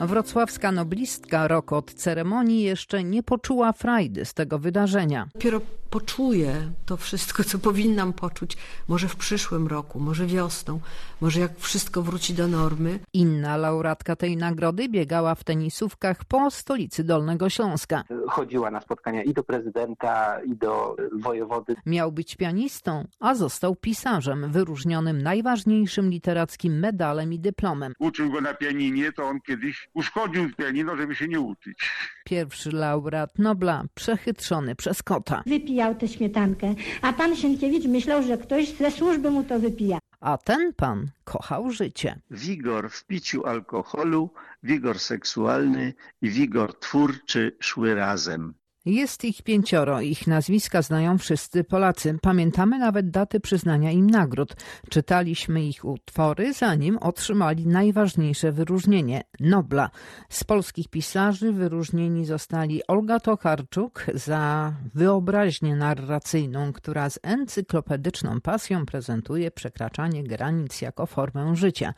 Wrocławska noblistka rok od ceremonii jeszcze nie poczuła frajdy z tego wydarzenia. Dopiero poczuję to wszystko, co powinnam poczuć, może w przyszłym roku, może wiosną, może jak wszystko wróci do normy. Inna laureatka tej nagrody biegała w tenisówkach po stolicy Dolnego Śląska. Chodziła na spotkania i do prezydenta, i do wojewody. Miał być pianistą, a został pisarzem, wyróżnionym najważniejszym literackim medalem i dyplomem. Uczył go na pianinie, to on kiedyś uszkodził pianino, żeby się nie uczyć. Pierwszy laureat Nobla, przechytrzony przez kota. Wypijał tę śmietankę, a pan Sienkiewicz myślał, że ktoś ze służby mu to wypija. A ten pan kochał życie. Wigor w piciu alkoholu, wigor seksualny i wigor twórczy szły razem. Jest ich pięcioro, ich nazwiska znają wszyscy Polacy. Pamiętamy nawet daty przyznania im nagród. Czytaliśmy ich utwory, zanim otrzymali najważniejsze wyróżnienie Nobla. Z polskich pisarzy wyróżnieni zostali Olga Tokarczuk za wyobraźnię narracyjną, która z encyklopedyczną pasją prezentuje przekraczanie granic jako formę życia.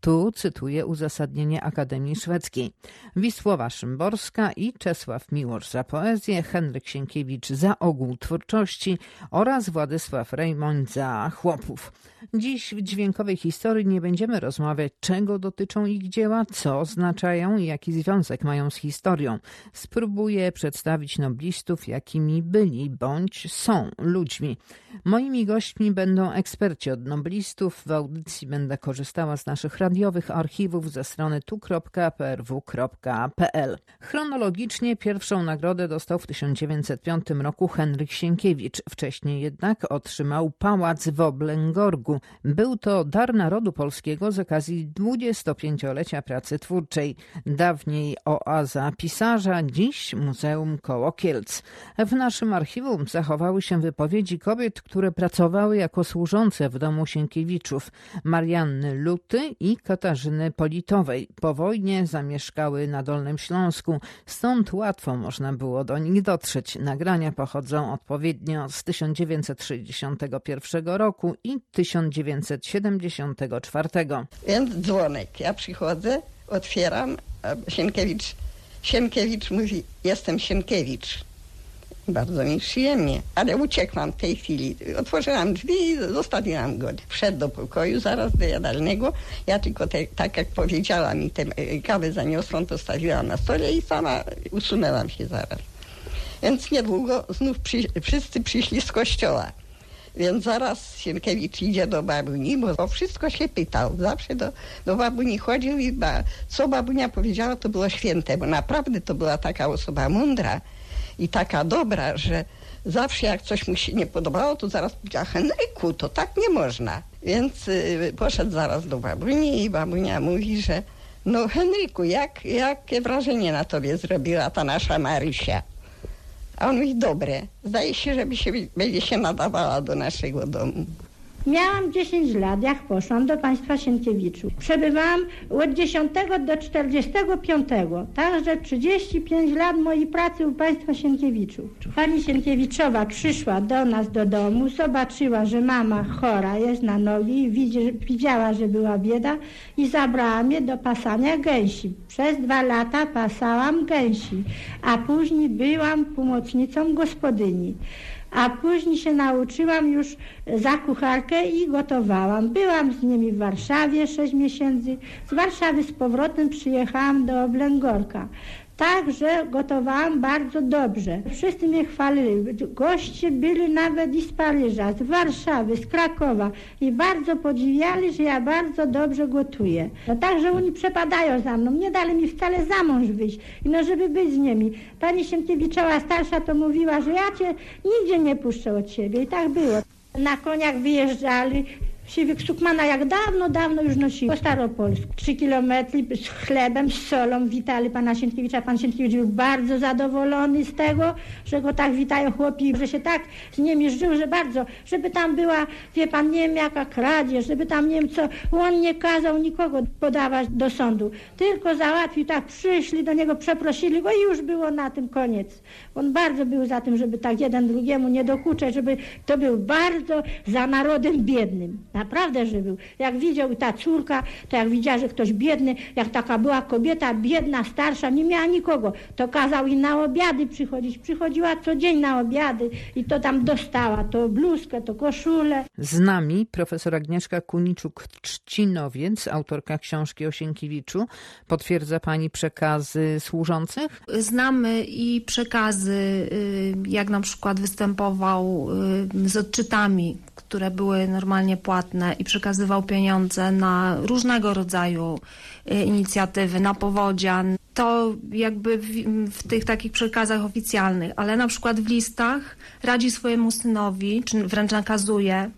Tu cytuję uzasadnienie Akademii Szwedzkiej. Wisłowa Szymborska i Czesław Miłosz za poezję Henryk Sienkiewicz za ogół twórczości oraz Władysław Rejmoń za chłopów. Dziś w dźwiękowej historii nie będziemy rozmawiać, czego dotyczą ich dzieła, co oznaczają i jaki związek mają z historią. Spróbuję przedstawić noblistów, jakimi byli bądź są ludźmi. Moimi gośćmi będą eksperci od noblistów. W audycji będę korzystała z naszych radiowych archiwów ze strony tu.prw.pl. Chronologicznie pierwszą nagrodę dostał w 1905 roku Henryk Sienkiewicz. Wcześniej jednak otrzymał pałac w Oblęgorgu. Był to dar narodu polskiego z okazji 25-lecia pracy twórczej. Dawniej oaza pisarza, dziś Muzeum Koło Kielc. W naszym archiwum zachowały się wypowiedzi kobiet, które pracowały jako służące w domu Sienkiewiczów. Marianny Luty i Katarzyny Politowej. Po wojnie zamieszkały na Dolnym Śląsku, stąd łatwo można było do nich dotrzeć. Nagrania pochodzą odpowiednio z 1961 roku i 1974. Więc dzwonek. Ja przychodzę, otwieram, Sienkiewicz, Sienkiewicz mówi, jestem Sienkiewicz. Bardzo mi przyjemnie, ale uciekłam w tej chwili. Otworzyłam drzwi i zostawiłam go. Wszedł do pokoju, zaraz do jadalnego. Ja tylko te, tak jak powiedziała mi, tę kawę zaniosłam, postawiłam na stole i sama usunęłam się zaraz. Więc niedługo znów przy, wszyscy przyszli z kościoła. Więc zaraz Sienkiewicz idzie do babuni, bo o wszystko się pytał. Zawsze do, do babuni chodził i ba, co babunia powiedziała, to było święte, bo naprawdę to była taka osoba mądra i taka dobra, że zawsze jak coś mu się nie podobało, to zaraz powiedziała, Henryku, to tak nie można. Więc y, poszedł zaraz do babuni i babunia mówi, że no Henryku, jak, jakie wrażenie na tobie zrobiła ta nasza Marysia? A on mówi, dobre. Zdaje się, żeby się, będzie się nadawała do naszego domu. Miałam 10 lat, jak poszłam do państwa Sienkiewiczów. Przebywałam od 10 do 45, także 35 lat mojej pracy u państwa Sienkiewiczów. Pani Sienkiewiczowa przyszła do nas do domu, zobaczyła, że mama chora jest na nogi, widzi, widziała, że była bieda i zabrała mnie do pasania gęsi. Przez dwa lata pasałam gęsi, a później byłam pomocnicą gospodyni a później się nauczyłam już za kucharkę i gotowałam. Byłam z nimi w Warszawie 6 miesięcy. Z Warszawy z powrotem przyjechałam do Oblęgorka. Także gotowałam bardzo dobrze. Wszyscy mnie chwalili. Goście byli nawet i z Paryża, z Warszawy, z Krakowa i bardzo podziwiali, że ja bardzo dobrze gotuję. No także oni przepadają za mną. Nie dali mi wcale za mąż wyjść, no żeby być z nimi. Pani Sienkiewiczowa starsza to mówiła, że ja cię nigdzie nie puszczę od siebie i tak było. Na koniach wyjeżdżali, Siwych Sukmana jak dawno, dawno już nosił po Staropolsku. Trzy kilometry z chlebem, z solą witali pana Sienkiewicza. Pan Sienkiewicz był bardzo zadowolony z tego, że go tak witają chłopi, że się tak z nimi żył, że bardzo, żeby tam była, wie pan, nie wiem jaka kradzież, żeby tam nie wiem co, on nie kazał nikogo podawać do sądu, tylko załatwił, tak przyszli do niego, przeprosili go i już było na tym koniec. On bardzo był za tym, żeby tak jeden drugiemu nie dokuczać, żeby to był bardzo za narodem biednym. Naprawdę, że był. Jak widział ta córka, to jak widziała, że ktoś biedny, jak taka była kobieta biedna, starsza, nie miała nikogo, to kazał i na obiady przychodzić. Przychodziła co dzień na obiady i to tam dostała, to bluzkę, to koszulę. Z nami profesor Agnieszka Kuniczuk-Trzcinowiec, autorka książki o Sienkiewiczu. Potwierdza pani przekazy służących? Znamy i przekazy, y, jak na przykład występował y, z odczytami, które były normalnie płatne i przekazywał pieniądze na różnego rodzaju y, inicjatywy, na powodzian. To jakby w, w tych takich przekazach oficjalnych, ale na przykład w listach radzi swojemu synowi, czy wręcz nakazuje,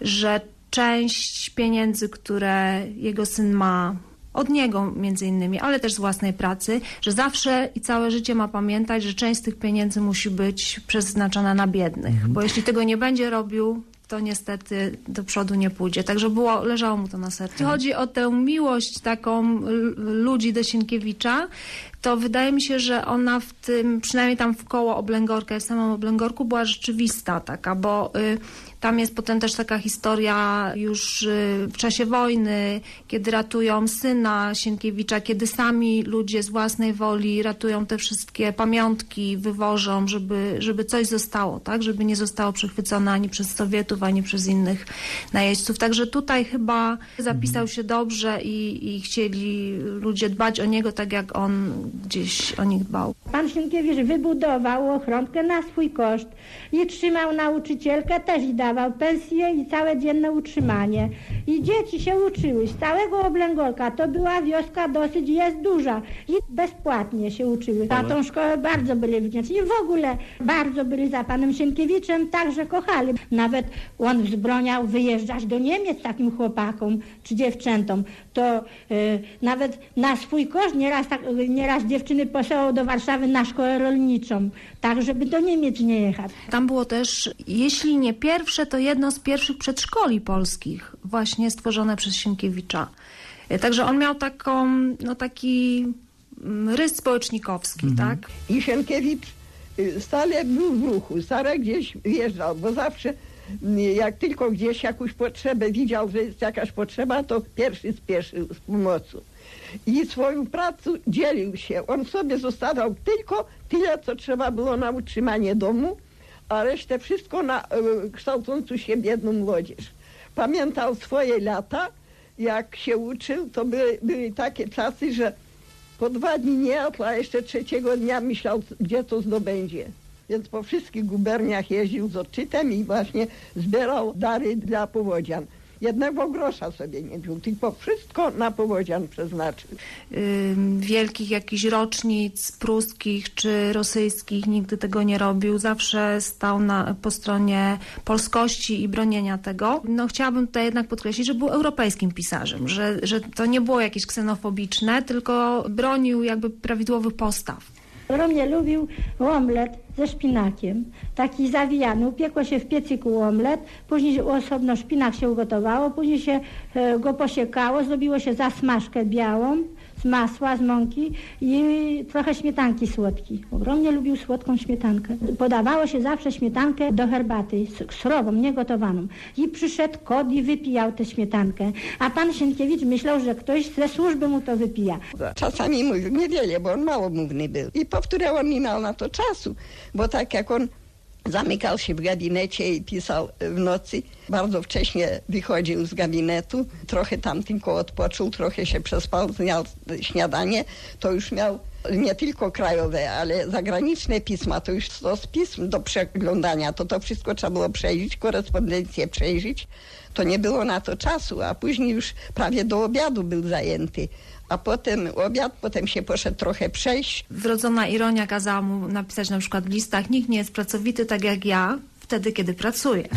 że część pieniędzy, które jego syn ma od niego między innymi, ale też z własnej pracy, że zawsze i całe życie ma pamiętać, że część z tych pieniędzy musi być przeznaczona na biednych, bo jeśli tego nie będzie robił, to niestety do przodu nie pójdzie. Także było, leżało mu to na sercu. Chodzi o tę miłość taką ludzi do Sienkiewicza, to wydaje mi się, że ona w tym, przynajmniej tam w koło Oblęgorka, w samym Oblęgorku była rzeczywista taka, bo y, tam jest potem też taka historia już y, w czasie wojny, kiedy ratują syna Sienkiewicza, kiedy sami ludzie z własnej woli ratują te wszystkie pamiątki, wywożą, żeby, żeby coś zostało, tak? Żeby nie zostało przechwycone ani przez Sowietów, ani przez innych najeźdźców. Także tutaj chyba zapisał się dobrze i, i chcieli ludzie dbać o niego tak, jak on gdzieś o nich dbał. Pan Sienkiewicz wybudował ochronkę na swój koszt i trzymał nauczycielkę też i dawał pensję i całe dzienne utrzymanie. I dzieci się uczyły z całego Oblęgolka. To była wioska dosyć jest duża i bezpłatnie się uczyły. Na tą szkołę bardzo byli wdzięczni. W ogóle bardzo byli za panem Sienkiewiczem, także kochali. Nawet on wzbroniał wyjeżdżać do Niemiec takim chłopakom czy dziewczętom. To y, nawet na swój koszt nieraz, tak, nieraz dziewczyny posyłał do Warszawy na szkołę rolniczą, tak żeby do Niemiec nie jechać. Tam było też, jeśli nie pierwsze, to jedno z pierwszych przedszkoli polskich, właśnie stworzone przez Sienkiewicza. Także on miał taką, no taki rys społecznikowski, mhm. tak? I Sienkiewicz stale był w ruchu, stale gdzieś wjeżdżał, bo zawsze jak tylko gdzieś jakąś potrzebę widział, że jest jakaś potrzeba, to pierwszy spieszył z pomocą. I swoją pracę dzielił się. On sobie zostawiał tylko tyle, co trzeba było na utrzymanie domu, a resztę wszystko na kształcącą się biedną młodzież. Pamiętał swoje lata, jak się uczył, to były, były takie czasy, że po dwa dni nie jadł, a jeszcze trzeciego dnia myślał, gdzie to zdobędzie. Więc po wszystkich guberniach jeździł z odczytem i właśnie zbierał dary dla powodzian jednego grosza sobie nie wziął, tylko wszystko na powodzian przeznaczył. Wielkich jakichś rocznic pruskich czy rosyjskich nigdy tego nie robił. Zawsze stał na, po stronie polskości i bronienia tego. No chciałabym tutaj jednak podkreślić, że był europejskim pisarzem, że, że to nie było jakieś ksenofobiczne, tylko bronił jakby prawidłowych postaw. Ogromnie lubił omlet ze szpinakiem, taki zawijany. Upiekło się w piecyku omlet, później osobno szpinak się ugotowało, później się e, go posiekało, zrobiło się zasmażkę białą, masła, z mąki i trochę śmietanki słodkiej. Ogromnie lubił słodką śmietankę. Podawało się zawsze śmietankę do herbaty, surową, niegotowaną. I przyszedł kot i wypijał tę śmietankę. A pan Sienkiewicz myślał, że ktoś ze służby mu to wypija. Czasami mówił niewiele, bo on małomówny był. I powtórzał, on nie miał na to czasu, bo tak jak on Zamykał się w gabinecie i pisał w nocy. Bardzo wcześnie wychodził z gabinetu, trochę tam tylko odpoczął, trochę się przespał, miał śniadanie. To już miał nie tylko krajowe, ale zagraniczne pisma, to już to z pism do przeglądania, to to wszystko trzeba było przejrzeć, korespondencję przejrzeć. To nie było na to czasu, a później już prawie do obiadu był zajęty a potem obiad, potem się poszedł trochę przejść. Wrodzona ironia kazała mu napisać na przykład w listach, nikt nie jest pracowity tak jak ja, wtedy, kiedy pracuje.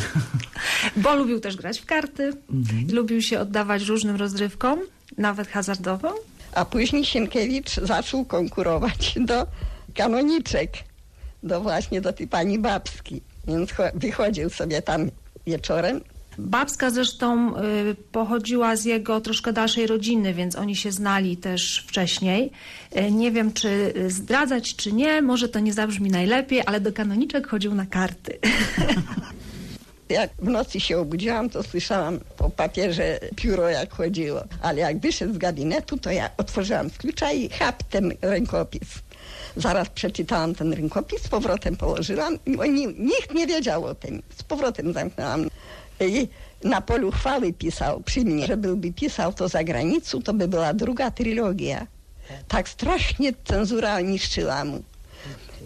Bo lubił też grać w karty, mhm. lubił się oddawać różnym rozrywkom, nawet hazardową. A później Sienkiewicz zaczął konkurować do kanoniczek, do właśnie do tej pani babski. Więc wychodził sobie tam wieczorem Babska zresztą y, pochodziła z jego troszkę dalszej rodziny, więc oni się znali też wcześniej. Y, nie wiem, czy zdradzać, czy nie, może to nie zabrzmi najlepiej, ale do kanoniczek chodził na karty. Jak w nocy się obudziłam, to słyszałam po papierze pióro jak chodziło. Ale jak wyszedł z gabinetu, to ja otworzyłam z klucza i chap ten rękopis. Zaraz przeczytałam ten rękopis, z powrotem położyłam i nikt nie wiedział o tym. Z powrotem zamknęłam. I na polu chwały pisał przy mnie, że byłby pisał to za granicą, to by była druga trylogia. Tak strasznie cenzura niszczyła mu.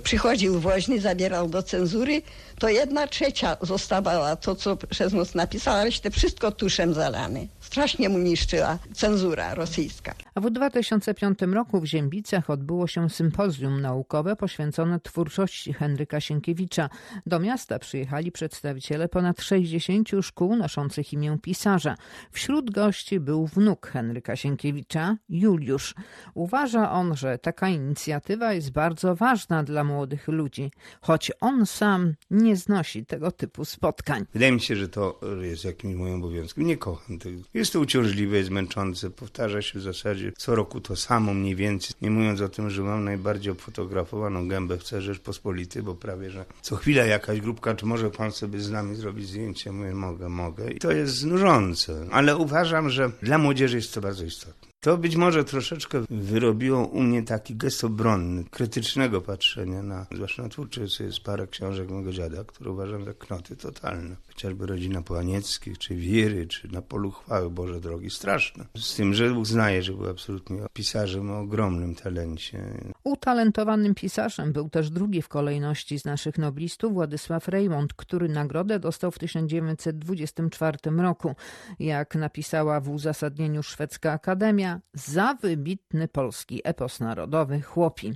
Przychodził woźny, zabierał do cenzury, to jedna trzecia zostawała to, co przez noc napisał, a resztę wszystko tuszem zalane. Strasznie mu niszczyła cenzura rosyjska. A w 2005 roku w Ziębicach odbyło się sympozjum naukowe poświęcone twórczości Henryka Sienkiewicza. Do miasta przyjechali przedstawiciele ponad 60 szkół noszących imię pisarza. Wśród gości był wnuk Henryka Sienkiewicza, Juliusz. Uważa on, że taka inicjatywa jest bardzo ważna dla młodych ludzi, choć on sam nie znosi tego typu spotkań. Wydaje mi się, że to jest jakimś moim obowiązkiem. Nie kocham tego. Jest to uciążliwe, jest męczące, powtarza się w zasadzie co roku to samo mniej więcej. Nie mówiąc o tym, że mam najbardziej obfotografowaną gębę w C Rzeczpospolitej, bo prawie, że co chwila jakaś grupka, czy może pan sobie z nami zrobić zdjęcie? Mówię, mogę, mogę. I to jest znużące. Ale uważam, że dla młodzieży jest to bardzo istotne. To być może troszeczkę wyrobiło u mnie taki gest obronny, krytycznego patrzenia na, zwłaszcza na twórczość, jest parę książek mojego dziada, które uważam za knoty totalne. Chociażby Rodzina Połanieckich, czy Wiry, czy Na polu chwały Boże Drogi. Straszne. Z tym, że uznaję, że był absolutnie pisarzem o ogromnym talencie. Utalentowanym pisarzem był też drugi w kolejności z naszych noblistów, Władysław Reymont, który nagrodę dostał w 1924 roku. Jak napisała w uzasadnieniu Szwedzka Akademia, za wybitny polski epos narodowy Chłopi.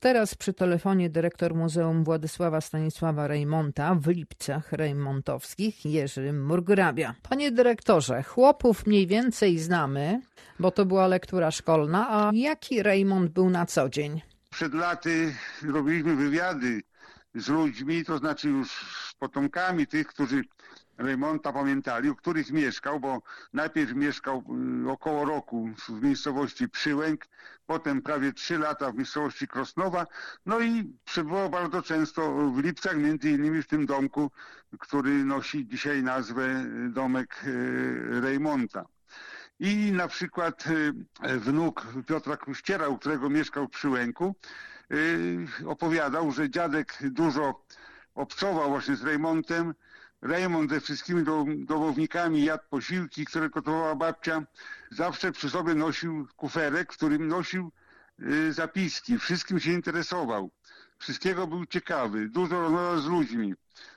Teraz przy telefonie dyrektor Muzeum Władysława Stanisława Rejmonta w Lipcach Rejmontowskich Jerzy Murgrabia. Panie dyrektorze, chłopów mniej więcej znamy, bo to była lektura szkolna, a jaki Rejmont był na co dzień? Przed laty robiliśmy wywiady z ludźmi, to znaczy już potomkami tych, którzy Rejmonta pamiętali, u których mieszkał, bo najpierw mieszkał y, około roku w miejscowości Przyłęk, potem prawie trzy lata w miejscowości Krosnowa, no i przebywał bardzo często w Lipcach, między innymi w tym domku, który nosi dzisiaj nazwę y, domek y, Rejmonta. I na przykład wnuk Piotra Kruściera, u którego mieszkał w Przyłęku, opowiadał, że dziadek dużo obcował właśnie z Rejmontem, Rejmont ze wszystkimi domownikami jadł posiłki, które gotowała babcia. Zawsze przy sobie nosił kuferek, w którym nosił y, zapiski. Wszystkim się interesował. Wszystkiego był ciekawy. Dużo rozmawiał z ludźmi.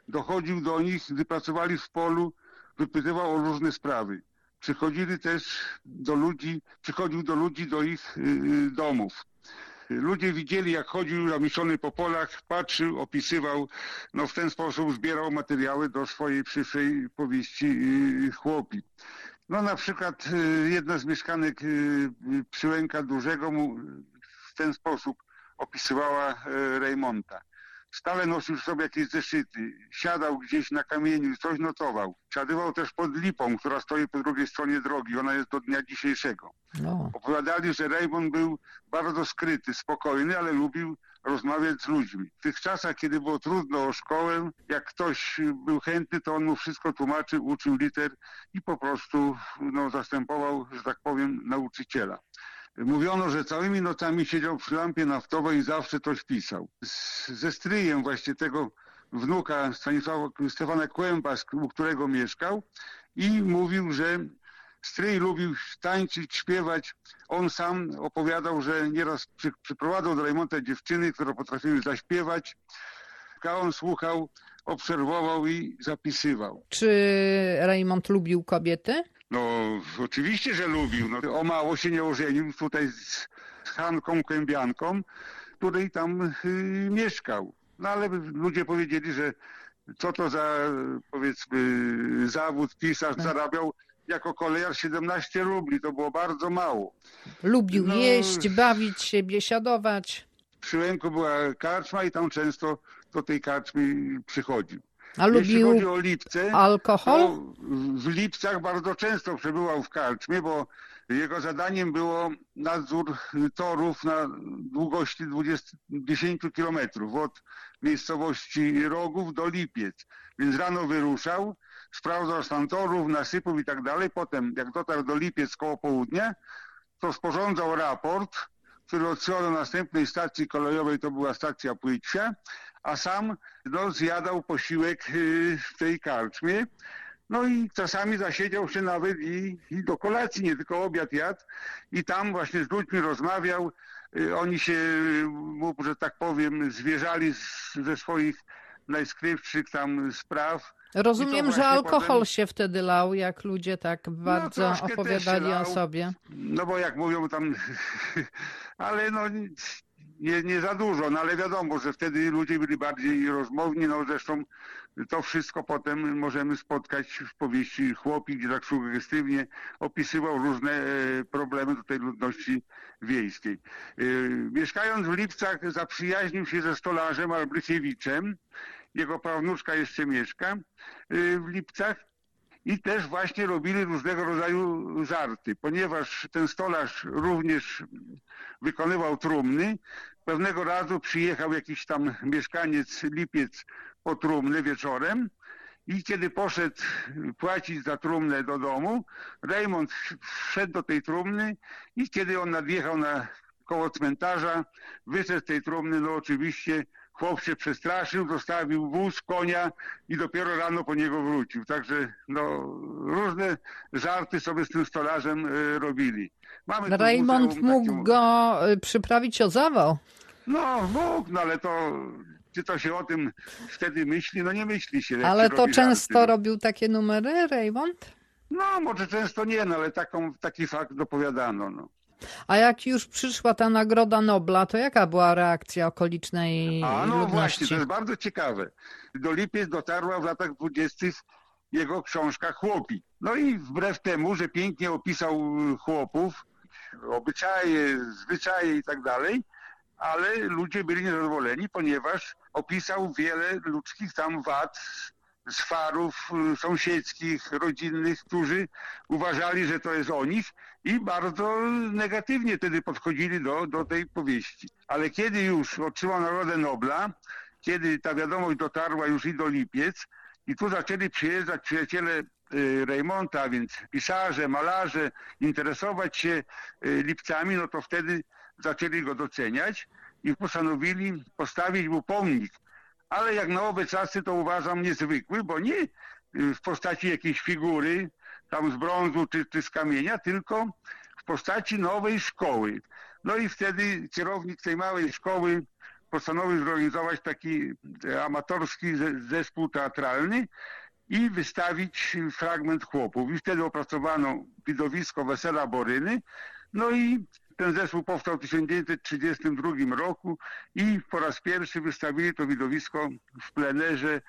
Dochodził do nich, gdy pracowali w polu, wypytywał o różne sprawy. Przychodzili też do ludzi, przychodził do ludzi do ich y, y, domów. Ludzie widzieli, jak chodził zamieszczony po polach, patrzył, opisywał, no w ten sposób zbierał materiały do swojej przyszłej powieści y, chłopi. No na przykład y, jedna z mieszkanek y, Przyłęka Dużego mu w ten sposób opisywała Rejmonta. Stale nosił sobie jakieś zeszyty, siadał gdzieś na kamieniu, coś notował. Siadywał też pod lipą, która stoi po drugiej stronie drogi. Ona jest do dnia dzisiejszego. No. Opowiadali, że Raymond był bardzo skryty, spokojny, ale lubił rozmawiać z ludźmi. W tych czasach, kiedy było trudno o szkołę, jak ktoś był chętny, to on mu wszystko tłumaczył, uczył liter i po prostu no, zastępował, że tak powiem, nauczyciela. Mówiono, że całymi nocami siedział przy lampie naftowej i zawsze coś pisał. Ze stryjem właśnie tego wnuka Stanisława Stefana Kłęba, u którego mieszkał i mówił, że stryj lubił tańczyć, śpiewać. On sam opowiadał, że nieraz przy, przyprowadzał do Rejmonta dziewczyny, które potrafiły zaśpiewać. A on słuchał, obserwował i zapisywał. Czy Raymond lubił kobiety? No, oczywiście, że lubił. No, o mało się nie ożenił tutaj z Hanką Kębianką, której tam y, mieszkał. No ale ludzie powiedzieli, że co to za, powiedzmy, zawód, pisarz tak. zarabiał jako kolejarz 17 rubli. To było bardzo mało. Lubił no, jeść, bawić się, biesiadować. Przy ręku była karczma i tam często do tej karczmy przychodził. A Jeśli chodzi o Lipce, alkohol? w Lipcach bardzo często przebywał w karczmie, bo Jego zadaniem było nadzór torów na długości 20, 10 kilometrów od miejscowości Rogów do Lipiec. Więc rano wyruszał, sprawdzał stan torów, nasypów i tak dalej. Potem, jak dotarł do Lipiec koło południa, to sporządzał raport, do następnej stacji kolejowej, to była stacja Płycia, a sam no, zjadał posiłek y, w tej karczmie. No i czasami zasiedział się nawet i, i do kolacji, nie tylko obiad jadł i tam właśnie z ludźmi rozmawiał. Y, Oni się, mu, że tak powiem, zwierzali z, ze swoich najskrywszych tam spraw. Rozumiem, że alkohol potem- się wtedy lał, jak ludzie tak bardzo troszkę też opowiadali o sobie. No bo jak mówią tam, ale no nie, nie za dużo, no ale wiadomo, że wtedy ludzie byli bardziej rozmowni, no zresztą to wszystko potem możemy spotkać w powieści Chłopi, gdzie tak sugestywnie opisywał różne e, problemy tej ludności wiejskiej. E, Mieszkając w Lipcach zaprzyjaźnił się ze stolarzem Albrychiewiczem, jego prawnuczka jeszcze mieszka e, w Lipcach i też właśnie robili różnego rodzaju żarty, ponieważ ten stolarz również wykonywał trumny. Pewnego razu przyjechał jakiś tam mieszkaniec Lipiec po trumny wieczorem i kiedy poszedł płacić za trumnę do domu, Raymond wszedł do tej trumny i kiedy on nadjechał na koło cmentarza, wyszedł z tej trumny, no oczywiście chłop się przestraszył, zostawił wóz, konia i dopiero rano po niego wrócił. Także no, różne żarty sobie z tym stolarzem e, robili. Mamy Raymond muzeum mógł takie- go y, przyprawić o zawał. No, mógł, no ale to czy to się o tym wtedy myśli? No nie myśli się. Ale to często żarty. robił takie numery, Raymond? No, może często nie, no ale taką, taki fakt dopowiadano. No. A jak już przyszła ta Nagroda Nobla, to jaka była reakcja okolicznej A no ludności? właśnie, to jest bardzo ciekawe. Do Lipiec dotarła w latach dwudziestych jego książka Chłopi. No i wbrew temu, że pięknie opisał y, chłopów, obyczaje, zwyczaje i tak dalej, ale ludzie byli niezadowoleni, ponieważ opisał wiele ludzkich tam wad, swarów y, sąsiedzkich, rodzinnych, którzy uważali, że to jest o nich i bardzo negatywnie wtedy podchodzili do, do tej powieści. Ale kiedy już otrzymał Nagrodę Nobla, kiedy ta wiadomość dotarła już i do Lipiec i tu zaczęli przyjeżdżać przyjaciele y, Reymonta, więc pisarze, malarze, interesować się y, Lipcami, no to wtedy zaczęli go doceniać i postanowili postawić mu pomnik. Ale jak na owe czasy to uważam niezwykły, bo nie y, w postaci jakiejś figury, tam z brązu czy, czy z kamienia, tylko w postaci nowej szkoły. No i wtedy kierownik tej małej szkoły postanowił zorganizować taki e, amatorski ze- zespół teatralny i wystawić fragment chłopów. I wtedy opracowano widowisko Wesela Boryny. No i ten zespół powstał w 1932 roku i po raz pierwszy wystawili to widowisko w plenerze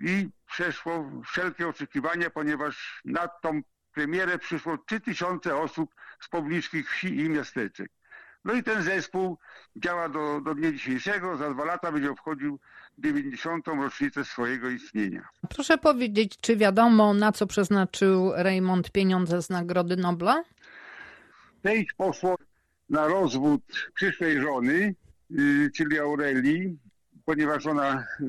i przeszło wszelkie oczekiwania, ponieważ na tą premierę przyszło 3000 osób z pobliskich wsi i miasteczek. No i ten zespół działa do, do dnia dzisiejszego. Za dwa lata będzie obchodził 90. rocznicę swojego istnienia. Proszę powiedzieć, czy wiadomo, na co przeznaczył Raymond pieniądze z Nagrody Nobla? Część poszło na rozwód przyszłej żony, y, czyli Aurelii, ponieważ ona y,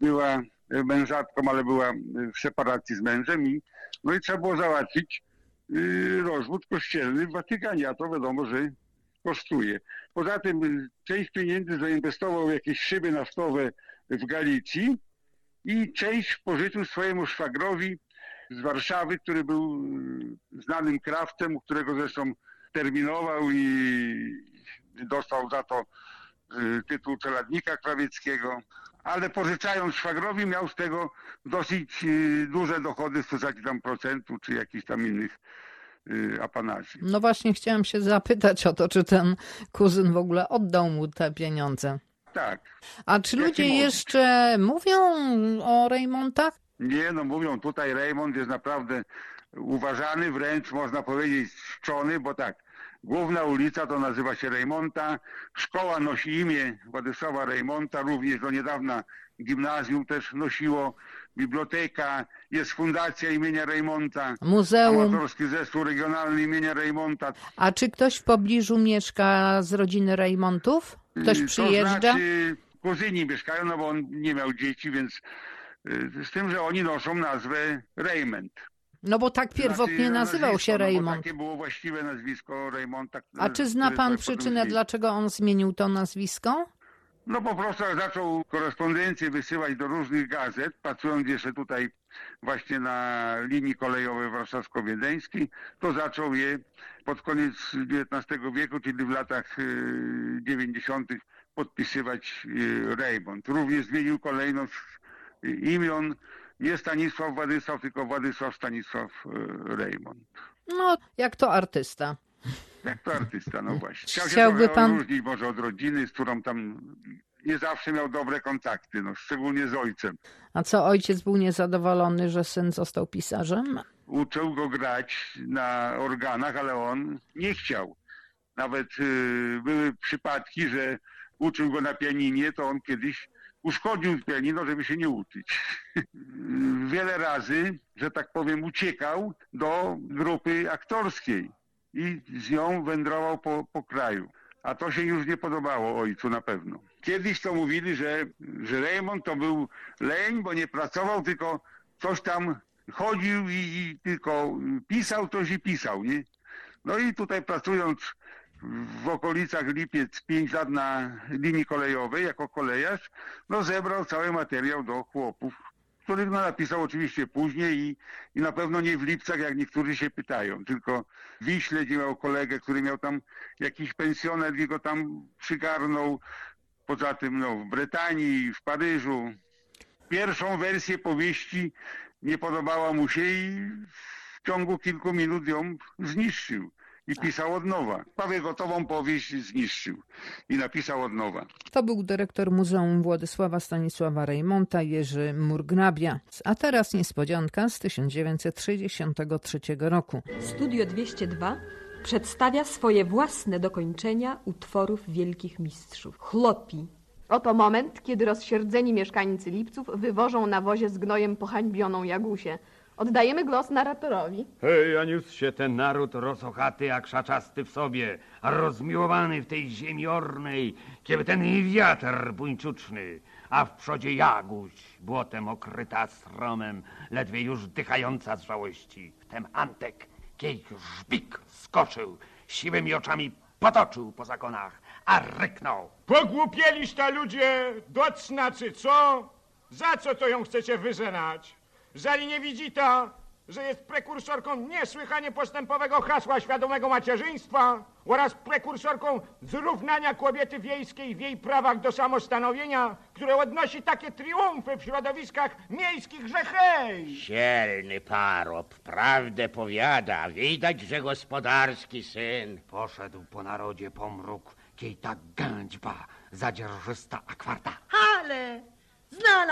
była mężatką, ale była w separacji z mężem i no i trzeba było załatwić y, rozwód kościelny w Watykanie, a to wiadomo, że kosztuje. Poza tym część pieniędzy zainwestował w jakieś szyby naftowe w Galicji i część pożyczył swojemu szwagrowi z Warszawy, który był znanym krawcem, u którego zresztą terminował i dostał za to y, tytuł czeladnika krawieckiego, ale pożyczając szwagrowi miał z tego dosyć y, duże dochody w postaci tam procentu czy jakichś tam innych y, apanaży. No właśnie chciałam się zapytać o to, czy ten kuzyn w ogóle oddał mu te pieniądze. Tak. A czy ludzie jeszcze mówią o Raymontach? Nie, no mówią tutaj Raymond jest naprawdę uważany, wręcz można powiedzieć czczony, bo tak, Główna ulica to nazywa się Rejmonta. Szkoła nosi imię Władysława Rejmonta, również do niedawna gimnazjum też nosiło. Biblioteka, jest fundacja imienia Rejmonta. Muzeum. Amatorski zespół regionalny imienia Rejmonta. A czy ktoś w pobliżu mieszka z rodziny Rejmontów? Ktoś Y, przyjeżdża? To znaczy, kuzyni mieszkają, no bo on nie miał dzieci, więc y, z tym, że oni noszą nazwę Raymond. No bo tak pierwotnie Znaczy, nazywał się no Raymond. Takie było właściwe nazwisko Raymonta. A czy zna pan tak przyczynę, dlaczego on zmienił to nazwisko? No po prostu zaczął korespondencję wysyłać do różnych gazet, pracując jeszcze tutaj właśnie na linii kolejowej warszawsko-wiedeńskiej, to zaczął je pod koniec XIX wieku, czyli w latach y, 90. podpisywać y, Raymond. Również zmienił kolejność y, imion, nie Stanisław Władysław, tylko Władysław Stanisław y, Raymond. No, jak to artysta. Jak to artysta, no właśnie. Chciał się Chciałby trochę pan- odróżnić może od rodziny, z którą tam nie zawsze miał dobre kontakty, no, szczególnie z ojcem. A co, ojciec był niezadowolony, że syn został pisarzem? Uczył go grać na organach, ale on nie chciał. Nawet y, były przypadki, że uczył go na pianinie, to on kiedyś uszkodził pianino, żeby się nie uczyć. Wiele razy, że tak powiem, uciekał do grupy aktorskiej i z nią wędrował po, po kraju. A to się już nie podobało ojcu na pewno. Kiedyś to mówili, że, że Raymond to był leń, bo nie pracował, tylko coś tam chodził i, i tylko pisał coś i pisał, nie? No i tutaj pracując w okolicach Lipiec 5 lat na linii kolejowej jako kolejarz, no zebrał cały materiał do chłopów, których no napisał oczywiście później i, i na pewno nie w Lipcach, jak niektórzy się pytają, tylko w Wiśle, gdzie miał kolegę, który miał tam jakiś pensjonet i go tam przygarnął. Poza tym no, w Brytanii, w Paryżu. Pierwszą wersję powieści nie podobała mu się i w ciągu kilku minut ją zniszczył. I pisał od nowa. Prawie gotową powieść zniszczył i napisał od nowa. To był dyrektor Muzeum Władysława Stanisława Rejmonta Jerzy Murgnabia. A teraz niespodzianka z 1963 roku. Studio 202 przedstawia swoje własne dokończenia utworów wielkich mistrzów. Chlopi. Oto moment, kiedy rozsierdzeni mieszkańcy Lipców wywożą na wozie z gnojem pohańbioną Jagusię. Oddajemy głos narratorowi. Hej, a niósł się ten naród rosochaty jak szaczasty w sobie, a rozmiłowany w tej ziemi ornej, kiedy ten wiatr buńczuczny, a w przodzie jaguś, błotem okryta stromem, ledwie już dychająca z żałości. Wtem Antek, kiej żbik skoczył, siwymi oczami potoczył po zakonach, a ryknął. Pogłupieliś ta ludzie, docnaczy, co? Za co to ją chcecie wyżenać? Zali nie widzi ta, że jest prekursorką niesłychanie postępowego hasła świadomego macierzyństwa oraz prekursorką zrównania kobiety wiejskiej w jej prawach do samostanowienia, które odnosi takie triumfy w środowiskach miejskich, że hej! Dzielny parop, prawdę powiada. Widać, że gospodarski syn. Poszedł po narodzie pomruk, kiej ta gędźba, zadzierżysta akwarta. Ale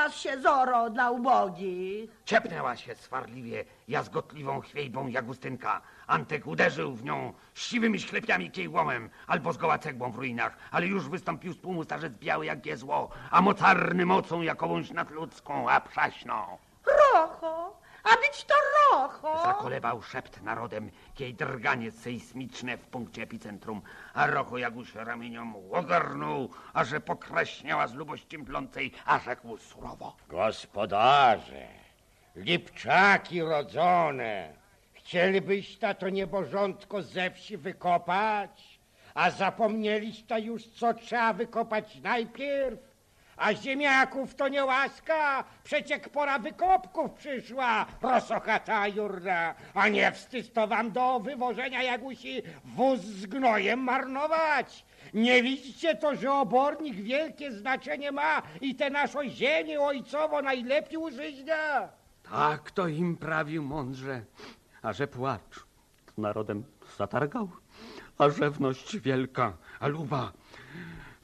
znalazł się Zoro dla ubogich. Ciepnęła się swarliwie jazgotliwą chwiejbą Jagustynka. Antek uderzył w nią siwymi ślepiami kiejłomem albo zgoła cegłą w ruinach, ale już wystąpił z tłumu starzec biały jak giezło, a mocarny mocą jakąś nadludzką, a przaśną. Rocho, a być to Rocho. Zakolewał szept narodem, kiej drganie sejsmiczne w punkcie epicentrum, a Rocho Jaguś ramieniom ogarnął, a że pokraśniała z lubości mdlącej, a rzekł surowo. Gospodarze, lipczaki rodzone, chcielibyś ta to niebożątko ze wsi wykopać, a zapomnieliście już, co trzeba wykopać najpierw? A ziemiaków to nie łaska, przeciek pora wykopków przyszła, rosochata jurna, a nie wstyd to wam do wywożenia jagusi wóz z gnojem marnować. Nie widzicie to, że obornik wielkie znaczenie ma i te naszą ziemię ojcowo najlepiej użyźnia? Tak to im prawił mądrze, a że płacz narodem zatargał, a żewność wielka, a luba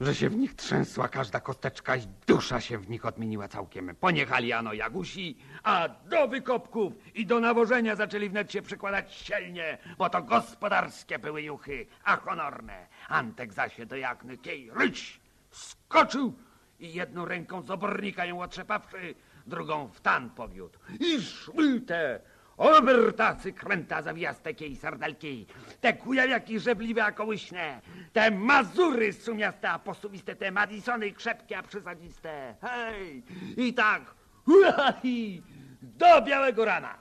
że się w nich trzęsła każda kosteczka i dusza się w nich odmieniła całkiem. Poniechali ano Jagusi, a do wykopków i do nawożenia zaczęli wnet się przykładać silnie, bo to gospodarskie były juchy, a honorne. Antek zaś do jagny kiej ryć skoczył i jedną ręką z obornika ją otrzepawszy, drugą w tan powiódł. I szły te obertacy kręta zawijaste kiej sardelki, te kujawiaki żebliwe a kołyśne, te mazury sumiaste a posuwiste, te madisony krzepkie a przysadziste. Hej! I tak, hui, do białego rana.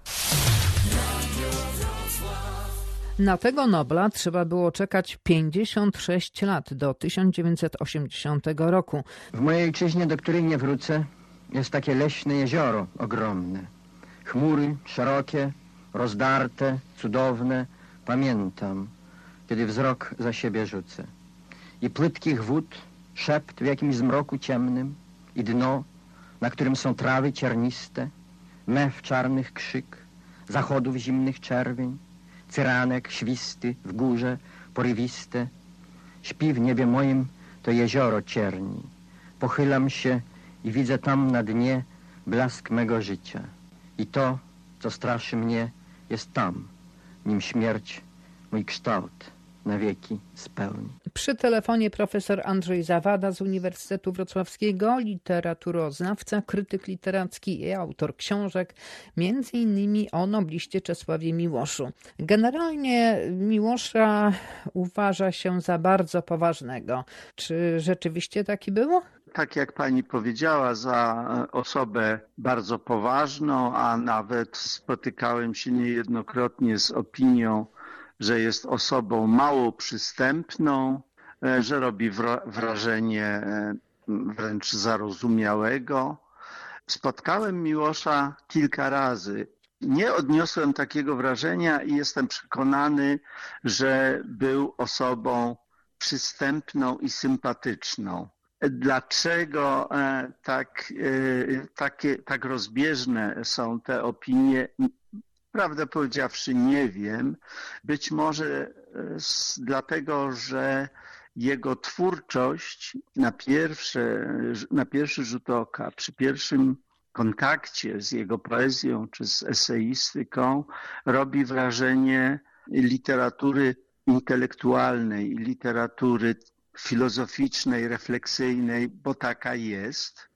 Na tego Nobla trzeba było czekać 56 lat do 1980 roku. W mojej ojczyźnie, do której nie wrócę, jest takie leśne jezioro ogromne. Chmury szerokie, rozdarte, cudowne. Pamiętam, kiedy wzrok za siebie rzucę. I płytkich wód, szept w jakimś zmroku ciemnym i dno, na którym są trawy cierniste, mew czarnych krzyk, zachodów zimnych czerwień, cyranek świsty w górze, porywiste. Śpi w niebie moim to jezioro cierni. Pochylam się i widzę tam na dnie blask mego życia. I to, co straszy mnie, jest tam, nim śmierć mój kształt na wieki spełni. Przy telefonie profesor Andrzej Zawada z Uniwersytetu Wrocławskiego, literaturoznawca, krytyk literacki i autor książek, między innymi o nobliście Czesławie Miłoszu. Generalnie Miłosza uważa się za bardzo poważnego. Czy rzeczywiście taki było? tak jak pani powiedziała, za osobę bardzo poważną, a nawet spotykałem się niejednokrotnie z opinią, że jest osobą mało przystępną, e, że robi wrażenie e, wręcz zarozumiałego. Spotkałem Miłosza kilka razy. Nie odniosłem takiego wrażenia i jestem przekonany, że był osobą przystępną i sympatyczną. Dlaczego e, tak, takie, tak rozbieżne są te opinie, Prawdę powiedziawszy, nie wiem. Być może e, dlatego, że jego twórczość na, pierwsze, na pierwszy rzut oka, przy pierwszym kontakcie z jego poezją czy z eseistyką robi wrażenie literatury intelektualnej, literatury filozoficznej, refleksyjnej, bo taka jest.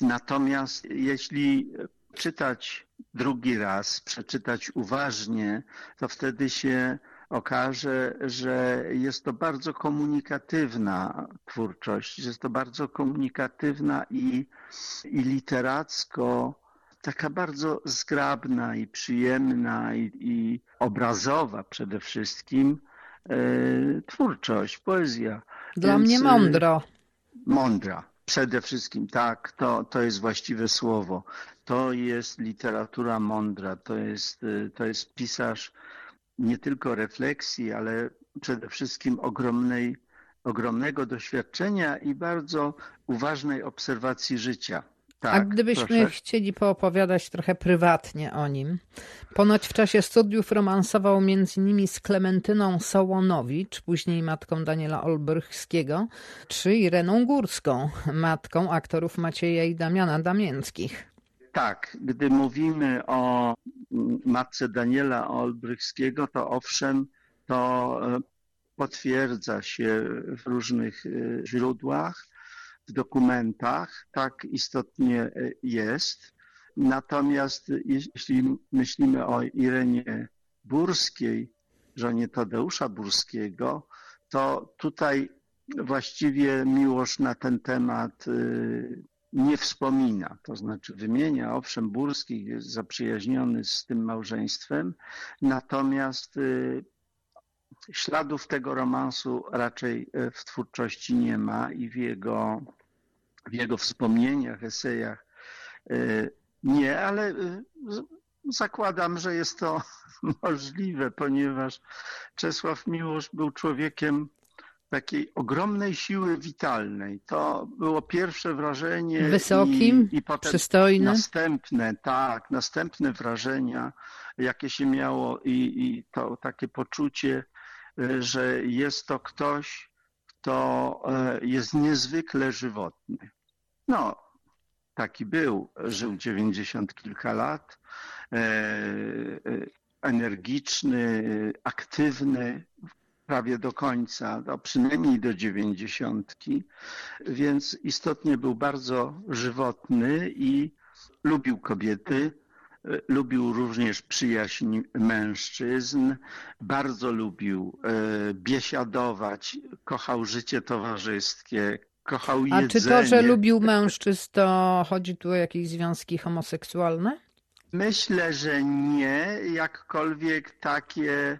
Natomiast jeśli czytać drugi raz, przeczytać uważnie, to wtedy się okaże, że jest to bardzo komunikatywna twórczość, że jest to bardzo komunikatywna i, i literacko taka bardzo zgrabna i przyjemna i, i obrazowa przede wszystkim e, twórczość, poezja. Dla Więc, mnie e, mądro. Mądra. Przede wszystkim tak, to, to jest właściwe słowo. To jest literatura mądra, to jest, y, to jest pisarz nie tylko refleksji, ale przede wszystkim ogromnej, ogromnego doświadczenia i bardzo uważnej obserwacji życia. Tak, A gdybyśmy proszę. chcieli poopowiadać trochę prywatnie o nim. Ponoć w czasie studiów romansował m.in. z Klementyną Sołonowicz, później matką Daniela Olbrychskiego, czy Ireną Górską, matką aktorów Macieja i Damiana Damięckich. Tak, gdy mówimy o matce Daniela Olbrychskiego, to owszem, to e, potwierdza się w różnych e, źródłach, w dokumentach, tak istotnie e, jest. Natomiast jeśli myślimy o Irenie Burskiej, żonie Tadeusza Burskiego, to tutaj właściwie Miłosz na ten temat nie wspomina, to znaczy wymienia, owszem, Burski jest zaprzyjaźniony z tym małżeństwem, natomiast y, śladów tego romansu raczej y, w twórczości nie ma i w jego, w jego wspomnieniach, esejach y, nie, ale zakładam, że jest to możliwe, ponieważ Czesław Miłosz był człowiekiem takiej ogromnej siły witalnej. To było pierwsze wrażenie. Wysokim, i, i potem przystojny. Następne, tak, następne wrażenia, jakie się miało i, i to takie poczucie, że jest to ktoś, to e, jest niezwykle żywotny. No, taki był, żył 90 kilka lat, e, e, energiczny, aktywny prawie do końca, no przynajmniej do dziewięćdziesiątki, więc istotnie był bardzo żywotny i lubił kobiety, lubił również przyjaźń mężczyzn, bardzo lubił e, biesiadować, kochał życie towarzyskie, kochał jedzenie. A czy to, że lubił mężczyzn, to chodzi tu o jakieś związki homoseksualne? Myślę, że nie, jakkolwiek takie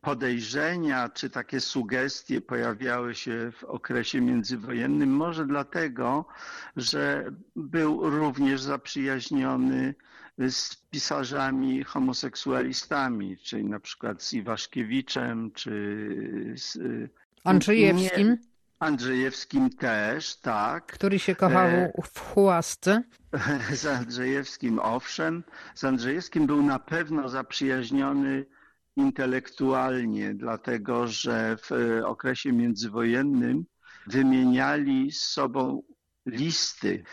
podejrzenia czy takie sugestie pojawiały się w okresie międzywojennym, może dlatego, że był również zaprzyjaźniony z pisarzami homoseksualistami, czyli na przykład z Iwaszkiewiczem, czy z Andrzejewskim. Nie, Andrzejewskim też, tak. Który się kochał e, w Chłasce. Z Andrzejewskim owszem. Z Andrzejewskim był na pewno zaprzyjaźniony intelektualnie, dlatego że w okresie międzywojennym wymieniali z sobą listy,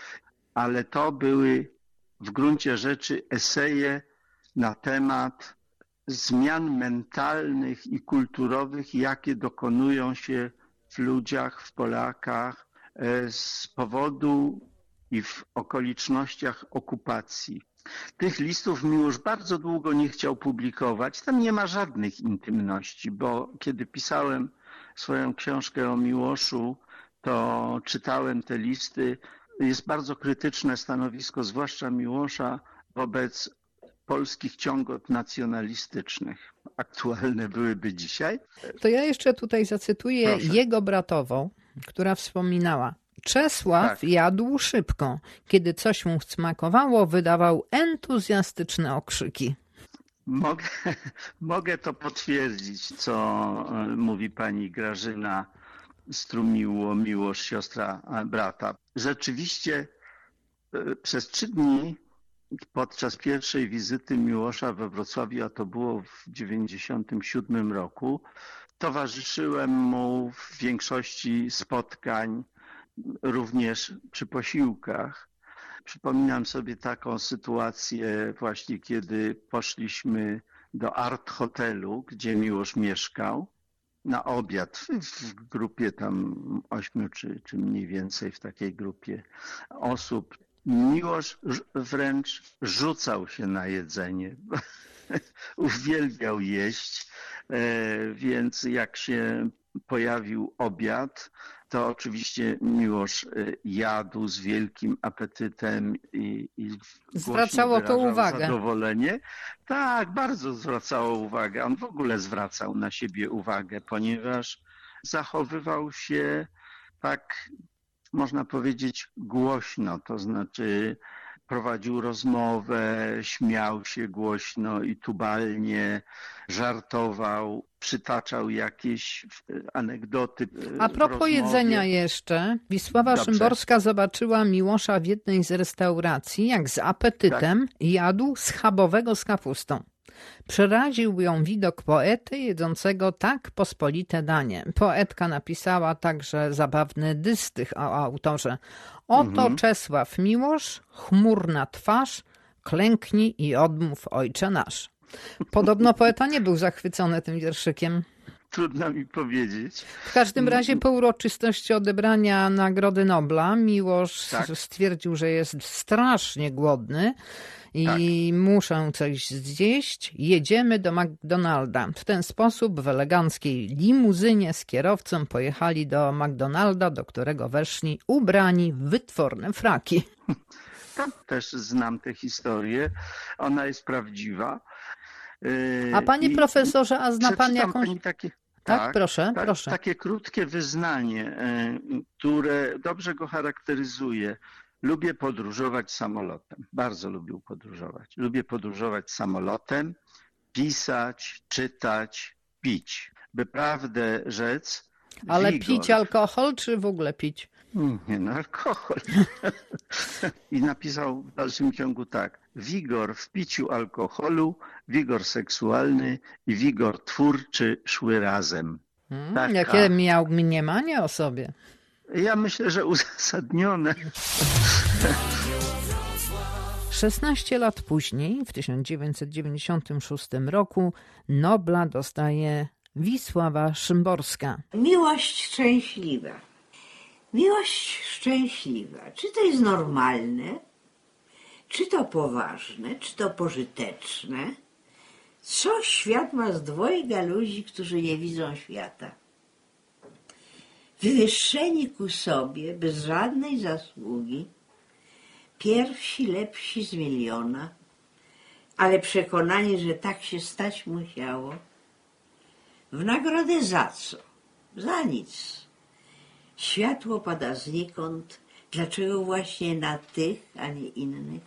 ale to były w gruncie rzeczy eseje na temat zmian mentalnych i kulturowych, jakie dokonują się w ludziach, w Polakach e, z powodu i w okolicznościach okupacji. Tych listów Miłosz bardzo długo nie chciał publikować. Tam nie ma żadnych intymności, bo kiedy pisałem swoją książkę o Miłoszu, to czytałem te listy. Jest bardzo krytyczne stanowisko, zwłaszcza Miłosza, wobec polskich ciągot nacjonalistycznych. Aktualne byłyby dzisiaj. To ja jeszcze tutaj zacytuję Proszę. jego bratową, która wspominała. Czesław tak. jadł szybko. Kiedy coś mu smakowało, wydawał entuzjastyczne okrzyki. Mogę, mogę to potwierdzić, co e, mówi pani Grażyna Strumiło, Miłosz, siostra brata. Rzeczywiście e, przez trzy dni podczas pierwszej wizyty Miłosza we Wrocławiu, a to było w 1997 roku, towarzyszyłem mu w większości spotkań również przy posiłkach. Przypominam sobie taką sytuację właśnie, kiedy poszliśmy do Art Hotelu, gdzie Miłosz mieszkał, na obiad w grupie tam ośmiu czy, czy mniej więcej w takiej grupie osób. Miłosz wręcz rzucał się na jedzenie. Uwielbiał jeść, e, więc jak się pojawił obiad, to oczywiście Miłosz y, jadł z wielkim apetytem i, i zwracało to uwagę. Zadowolenie. Tak, bardzo zwracało uwagę. On w ogóle zwracał na siebie uwagę, ponieważ zachowywał się tak, można powiedzieć, głośno, to znaczy prowadził rozmowę, śmiał się głośno i tubalnie, żartował, przytaczał jakieś e, anegdoty. E, A propos jedzenia jeszcze, Wisława Dobrze. Szymborska zobaczyła Miłosza w jednej z restauracji, jak z apetytem tak. jadł schabowego z kapustą. Przeraził ją widok poety jedzącego tak pospolite danie. Poetka napisała także zabawny dystych o autorze. Oto mhm. Czesław Miłosz, chmurna twarz, klęknij i odmów ojcze nasz. Podobno poeta nie był zachwycony tym wierszykiem. Trudno mi powiedzieć. W każdym razie po uroczystości odebrania Nagrody Nobla Miłosz tak. stwierdził, że jest strasznie głodny i tak. muszę coś zjeść, jedziemy do McDonalda. W ten sposób w eleganckiej limuzynie z kierowcą pojechali do McDonalda, do którego weszli ubrani w wytworne fraki. Tam też znam tę historię. Ona jest prawdziwa. A panie I profesorze, a zna pan jakąś... Pani takie... Tak, tak, proszę, tak, proszę. Takie krótkie wyznanie, e, które dobrze go charakteryzuje. Lubię podróżować samolotem. Bardzo lubił podróżować. Lubię podróżować samolotem, pisać, czytać, pić. By prawdę rzec. Ale wigor. pić alkohol, czy w ogóle pić? Nie, no alkohol. I napisał w dalszym ciągu tak. Wigor w piciu alkoholu, wigor seksualny i wigor twórczy szły razem. Hmm, Taka... Jakie miał mniemanie o sobie? Ja myślę, że uzasadnione. 16 lat później, w 1996 roku, Nobla dostaje Wisława Szymborska. Miłość szczęśliwa. Miłość szczęśliwa. Czy to jest normalne? Czy to poważne? Czy to pożyteczne? Co świat ma z dwojga ludzi, którzy nie widzą świata? Wywyższeni ku sobie, bez żadnej zasługi, pierwsi lepsi z miliona, ale przekonani, że tak się stać musiało. W nagrodę za co? Za nic. Światło pada znikąd. Dlaczego właśnie na tych, a nie innych?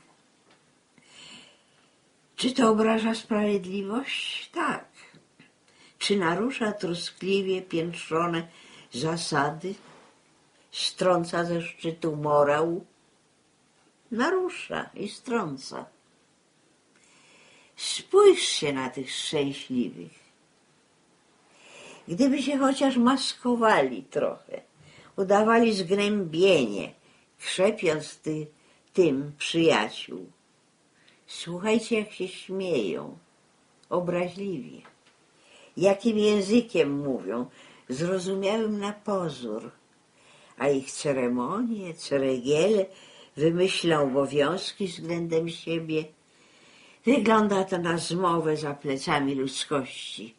Czy to obraża sprawiedliwość? Tak. Czy narusza troskliwie piętrzone zasady? Strąca ze szczytu morał? narusza i strąca. Spójrzcie na tych szczęśliwych. Gdyby się chociaż maskowali trochę, udawali zgnębienie, krzepiąc ty, tym przyjaciół. Słuchajcie, jak się śmieją, obraźliwie. Jakim językiem mówią, zrozumiałym na pozór, a ich ceremonie, ceregiele wymyśla obowiązki względem siebie. Wygląda to na zmowę za plecami ludzkości.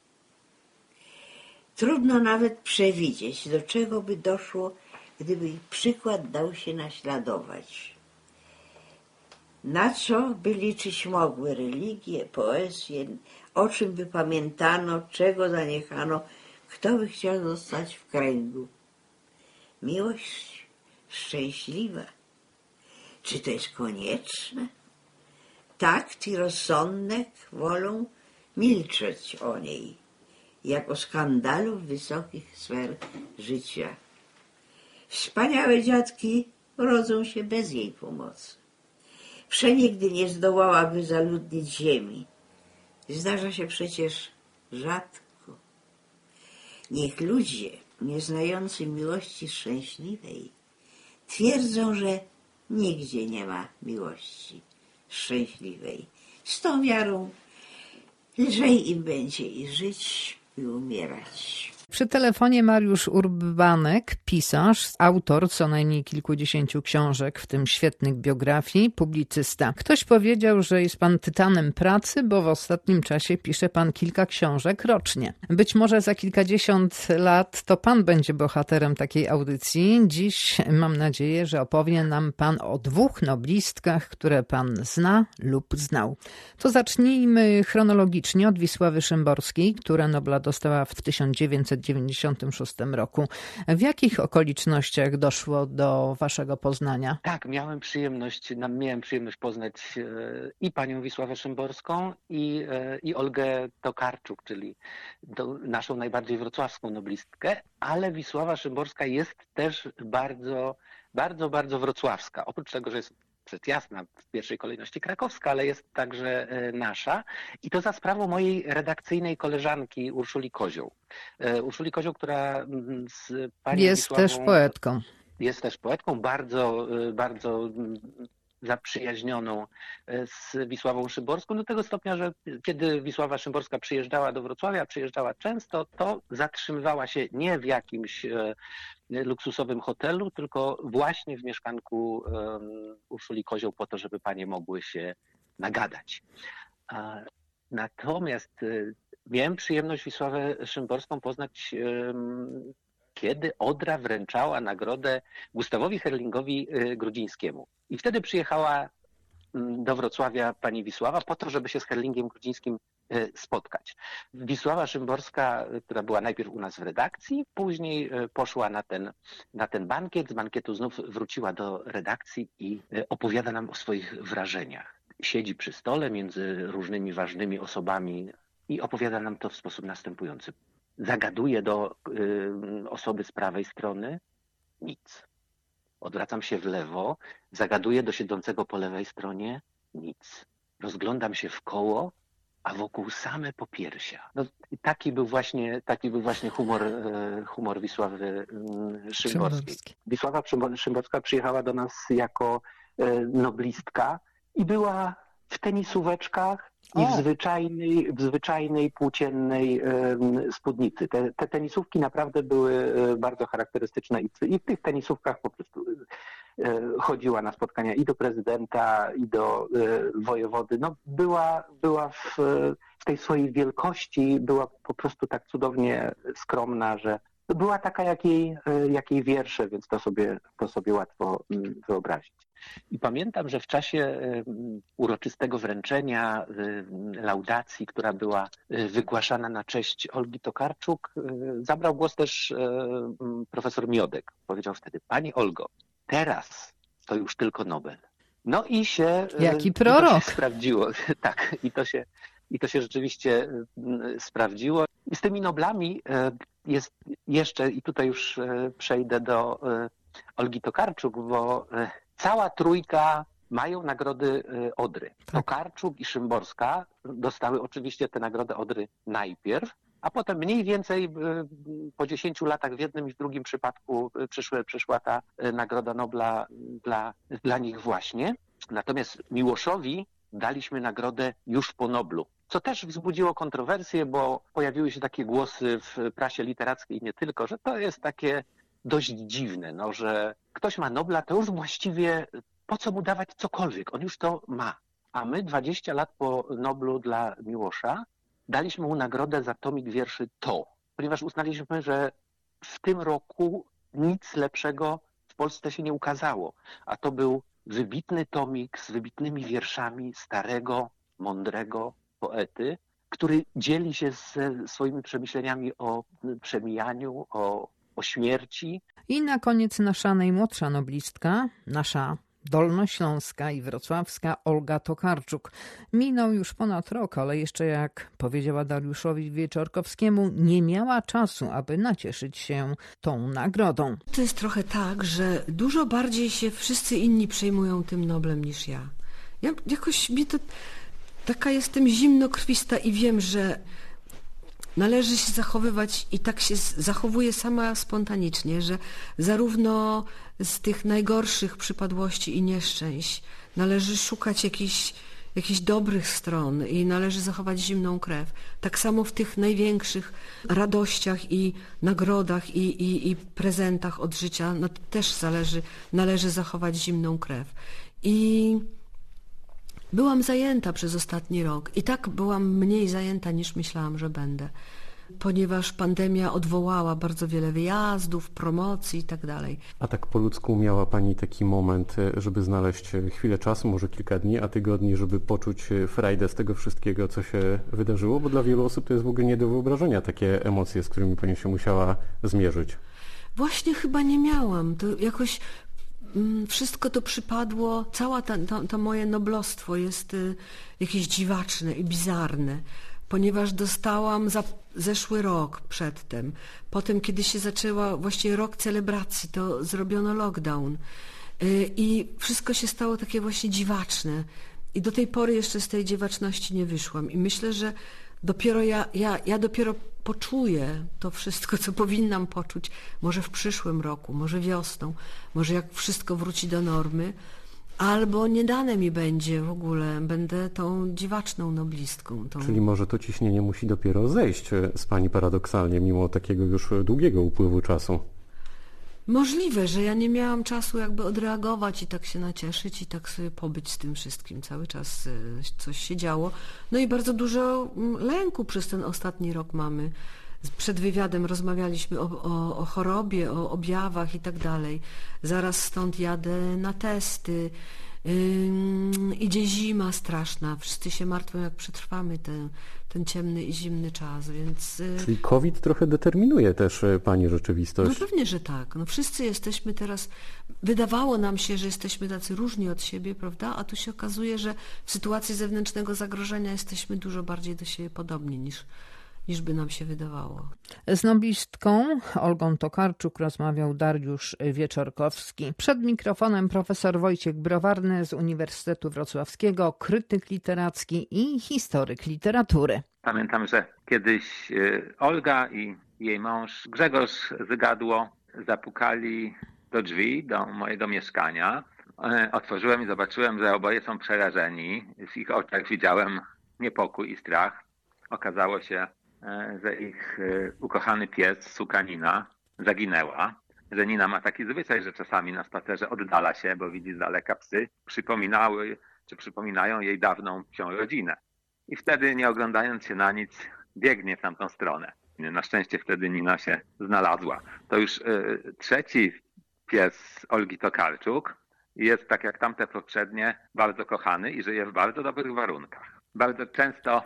Trudno nawet przewidzieć, do czego by doszło, gdyby ich przykład dał się naśladować. Na co by liczyć mogły religie, poezje, o czym by pamiętano, czego zaniechano, kto by chciał zostać w kręgu. Miłość szczęśliwa czy to jest konieczne? Takt i rozsądek wolą milczeć o niej, jak o skandalu wysokich sfer życia. Wspaniałe dziadki rodzą się bez jej pomocy. Przenigdy nie zdołałaby zaludnić ziemi. Zdarza się przecież rzadko. Niech ludzie, nieznający miłości szczęśliwej, twierdzą, że Nigdzie nie ma miłości szczęśliwej. Z tą wiarą lżej im będzie i żyć, i umierać. Przy telefonie Mariusz Urbanek, pisarz, autor co najmniej kilkudziesięciu książek, w tym świetnych biografii, publicysta. Ktoś powiedział, że jest pan tytanem pracy, bo w ostatnim czasie pisze pan kilka książek rocznie. Być może za kilkadziesiąt lat to pan będzie bohaterem takiej audycji. Dziś mam nadzieję, że opowie nam pan o dwóch noblistkach, które pan zna lub znał. To zacznijmy chronologicznie od Wisławy Szymborskiej, która Nobla dostała w 1900 1996 roku. W jakich okolicznościach doszło do waszego poznania? Tak, miałem przyjemność, miałem przyjemność poznać e, i panią Wisławę Szymborską i, e, i Olgę Tokarczuk, czyli naszą najbardziej wrocławską noblistkę, ale Wisława Szymborska jest też bardzo, bardzo, bardzo wrocławska. Oprócz tego, że jest rzecz jasna, w pierwszej kolejności krakowska, ale jest także e, nasza. I to za sprawą mojej redakcyjnej koleżanki Urszuli Kozioł. E, Urszuli Kozioł, która mm, z panią Jest Wisławą, też poetką. Jest też poetką, bardzo, e, bardzo mm, zaprzyjaźnioną z Wisławą Szymborską do tego stopnia, że kiedy Wisława Szymborska przyjeżdżała do Wrocławia, przyjeżdżała często, to zatrzymywała się nie w jakimś luksusowym hotelu, tylko właśnie w mieszkanku Urszuli Kozioł po to, żeby panie mogły się nagadać. Natomiast y, miałem przyjemność Wisławę Szymborską poznać, kiedy Odra wręczała nagrodę Gustawowi Herlingowi y, Grudzińskiemu. I wtedy przyjechała do Wrocławia pani Wisława po to, żeby się z Herlingiem Grudzińskim E, spotkać. Wisława Szymborska, e, która była najpierw u nas w redakcji, później poszła na ten, na ten bankiet, z bankietu znów wróciła do redakcji i opowiada nam o swoich wrażeniach. Siedzi przy stole między różnymi ważnymi osobami i opowiada nam to w sposób następujący. Zagaduje do y, osoby z prawej strony, nic. Odwracam się w lewo, zagaduję do siedzącego po lewej stronie, nic. Rozglądam się w koło, a wokół same popiersia. No, taki był właśnie, taki był właśnie humor, e, humor Wisławy mm, Szymborskiej. Wisława Szymborska przyjechała do nas jako e, noblistka i była w tenisóweczkach i w zwyczajnej, w zwyczajnej płóciennej spódnicy. Te, te tenisówki naprawdę były e, bardzo charakterystyczne i, i w tych tenisówkach po prostu e, chodziła na spotkania i do prezydenta, i do e, wojewody. No, była była w, w tej swojej wielkości, była po prostu tak cudownie skromna, że była taka jak jej, jak jej wiersze, więc to sobie, to sobie łatwo mm, wyobrazić. I pamiętam, że w czasie uroczystego wręczenia laudacji, która była e, wygłaszana na cześć Olgi Tokarczuk, e, zabrał głos też e, profesor Miodek. Powiedział wtedy, Pani Olgo, teraz to już tylko Nobel. No i się... Jaki prorok. Się sprawdziło, tak. I to się, I to się rzeczywiście sprawdziło. I z tymi Noblami jest jeszcze, i tutaj już przejdę do Olgi Tokarczuk, bo Cała trójka mają nagrody Odry. Tak. Tokarczuk i Szymborska dostały oczywiście tę nagrodę Odry najpierw, a potem mniej więcej po 10 latach w jednym i w drugim przypadku przyszły, przyszła ta Nagroda Nobla dla, dla nich właśnie. Natomiast Miłoszowi daliśmy nagrodę już po Noblu, co też wzbudziło kontrowersje, bo pojawiły się takie głosy w prasie literackiej nie tylko, że to jest takie dość dziwne, no, że ktoś ma Nobla, to już właściwie po co mu dawać cokolwiek? On już to ma. A my 20 lat po Noblu dla Miłosza daliśmy mu nagrodę za tomik wierszy To, ponieważ uznaliśmy, że w tym roku nic lepszego w Polsce się nie ukazało. A to był wybitny tomik z wybitnymi wierszami starego, mądrego poety, który dzieli się ze swoimi przemyśleniami o przemijaniu, o o śmierci. I na koniec nasza najmłodsza noblistka, nasza Dolnośląska i Wrocławska Olga Tokarczuk. Minął już ponad rok, ale jeszcze jak powiedziała Dariuszowi Wieczorkowskiemu, nie miała czasu, aby nacieszyć się tą nagrodą. To jest trochę tak, że dużo bardziej się wszyscy inni przejmują tym Noblem niż ja. Ja jakoś mi to taka jestem zimnokrwista i wiem, że należy się zachowywać i tak się zachowuje sama spontanicznie, że zarówno z tych najgorszych przypadłości i nieszczęść należy szukać jakichś jakichś dobrych stron i należy zachować zimną krew. Tak samo w tych największych radościach i nagrodach i, i, i prezentach od życia no, też zależy, należy zachować zimną krew. I Byłam zajęta przez ostatni rok i tak byłam mniej zajęta niż myślałam, że będę, ponieważ pandemia odwołała bardzo wiele wyjazdów, promocji i tak dalej. A tak po ludzku miała Pani taki moment, żeby znaleźć chwilę czasu, może kilka dni, a tygodni, żeby poczuć frajdę z tego wszystkiego, co się wydarzyło? Bo dla wielu osób to jest w ogóle nie do wyobrażenia takie emocje, z którymi Pani się musiała zmierzyć. Właśnie chyba nie miałam. To jakoś wszystko to przypadło, cała ta, to, moje noblostwo jest y, jakieś dziwaczne i bizarne, ponieważ dostałam za zeszły rok przedtem. Potem, kiedy się zaczęła właściwie rok celebracji, to zrobiono lockdown. Y, I wszystko się stało takie właśnie dziwaczne. I do tej pory jeszcze z tej dziwaczności nie wyszłam. I myślę, że dopiero ja, ja, ja dopiero poczuję to wszystko, co powinnam poczuć, może w przyszłym roku, może wiosną, może jak wszystko wróci do normy, albo nie dane mi będzie w ogóle, będę tą dziwaczną noblistką. Tą... Czyli może to ciśnienie musi dopiero zejść z Pani paradoksalnie, mimo takiego już długiego upływu czasu. Możliwe, że ja nie miałam czasu jakby odreagować i tak się nacieszyć i tak sobie pobyć z tym wszystkim. Cały czas e, coś się działo. No i bardzo dużo mm, lęku przez ten ostatni rok mamy. Przed wywiadem rozmawialiśmy o, o, o chorobie, o objawach i tak dalej. Zaraz stąd jadę na testy. Yy, idzie zima straszna, wszyscy się martwią, jak przetrwamy ten, ten ciemny i zimny czas, więc... Y, Czyli COVID trochę determinuje też y, Pani rzeczywistość. No pewnie, że tak. No wszyscy jesteśmy teraz... Wydawało nam się, że jesteśmy tacy różni od siebie, prawda? A tu się okazuje, że w sytuacji zewnętrznego zagrożenia jesteśmy dużo bardziej do siebie podobni niż, niż by nam się wydawało. Z noblistką Olgą Tokarczuk rozmawiał Dariusz Wieczorkowski. Przed mikrofonem profesor Wojciech Browarny z Uniwersytetu Wrocławskiego, krytyk literacki i historyk literatury. Pamiętam, że kiedyś y, Olga i jej mąż Grzegorz Zygadło zapukali do drzwi do mojego mieszkania. E, otworzyłem i zobaczyłem, że oboje są przerażeni. W ich oczach widziałem niepokój i strach. Okazało się, że ich e, ukochany pies, suka Nina, zaginęła. Że Nina ma taki zwyczaj, że czasami na spacerze oddala się, bo widzi z daleka psy. Przypominały, czy przypominają jej dawną psią rodzinę. I wtedy, nie oglądając się na nic, biegnie w tamtą stronę. Na szczęście wtedy Nina się znalazła. To już y, trzeci pies Olgi Tokarczuk. Jest, tak jak tamte poprzednie, bardzo kochany i żyje w bardzo dobrych warunkach. Bardzo często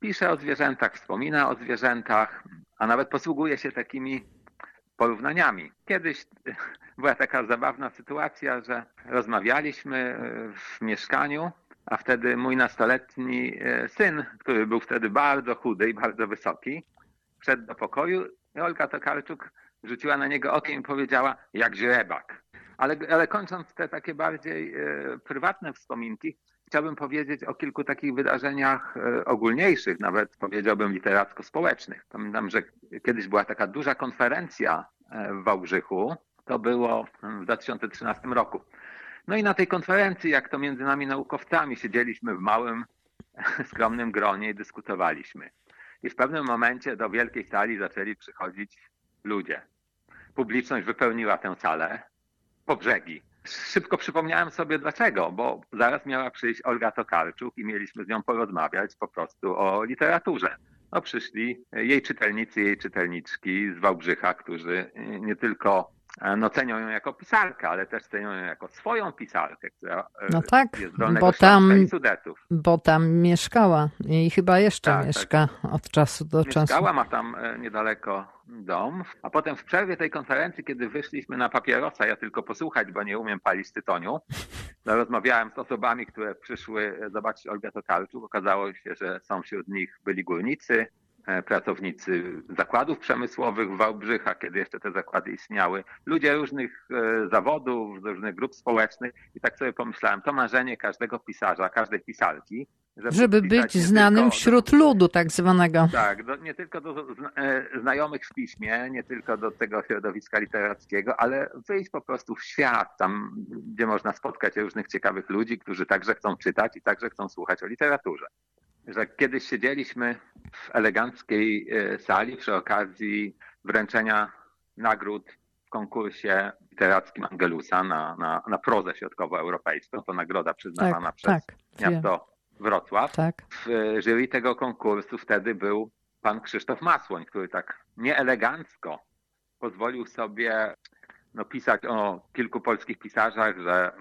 pisze o zwierzętach, wspomina o zwierzętach, a nawet posługuje się takimi porównaniami. Kiedyś była taka zabawna sytuacja, że rozmawialiśmy w mieszkaniu, a wtedy mój nastoletni syn, który był wtedy bardzo chudy i bardzo wysoki, wszedł do pokoju i Olga Tokarczuk rzuciła na niego okiem i powiedziała, jak źrebak. Ale, ale kończąc te takie bardziej e, prywatne wspominki, chciałbym powiedzieć o kilku takich wydarzeniach e, ogólniejszych, nawet powiedziałbym literacko-społecznych. Pamiętam, że kiedyś była taka duża konferencja e, w Wałbrzychu, to było w 2013 roku. No i na tej konferencji, jak to między nami naukowcami, siedzieliśmy w małym, skromnym gronie i dyskutowaliśmy. I w pewnym momencie do wielkiej sali zaczęli przychodzić ludzie. Publiczność wypełniła tę salę po brzegi. Szybko przypomniałem sobie dlaczego, bo zaraz miała przyjść Olga Tokarczuk i mieliśmy z nią porozmawiać po prostu o literaturze. No przyszli jej czytelnicy, jej czytelniczki z Wałbrzycha, którzy nie tylko no, cenią ją jako pisarkę, ale też cenią ją jako swoją pisarkę, która no tak, jest bo tam, i Sudetów. Bo tam mieszkała i chyba jeszcze tak, mieszka tak. od czasu do mieszkała, czasu. Mieszkała, ma tam niedaleko dom, a potem w przerwie tej konferencji, kiedy wyszliśmy na papierosa, ja tylko posłuchać, bo nie umiem palić tytoniu, no, rozmawiałem z osobami, które przyszły zobaczyć Olgę Tokarczuk. Okazało się, że są wśród nich byli górnicy, pracownicy zakładów przemysłowych w Wałbrzycha, kiedy jeszcze te zakłady istniały, ludzie różnych zawodów, z różnych grup społecznych. I tak sobie pomyślałem, to marzenie każdego pisarza, każdej pisarki, żeby, żeby być znanym tylko, wśród ludu tak zwanego. Tak, do, nie tylko do znajomych w piśmie, nie tylko do tego środowiska literackiego, ale wyjść po prostu w świat, tam gdzie można spotkać różnych ciekawych ludzi, którzy także chcą czytać i także chcą słuchać o literaturze że kiedyś siedzieliśmy w eleganckiej sali przy okazji wręczenia nagród w konkursie literackim Angelusa na, na, na prozę środkowoeuropejską. To nagroda przyznawana tak, przez tak, miasto Wrocław. Tak. W jury tego konkursu wtedy był pan Krzysztof Masłoń, który tak nieelegancko pozwolił sobie no, pisać o kilku polskich pisarzach, że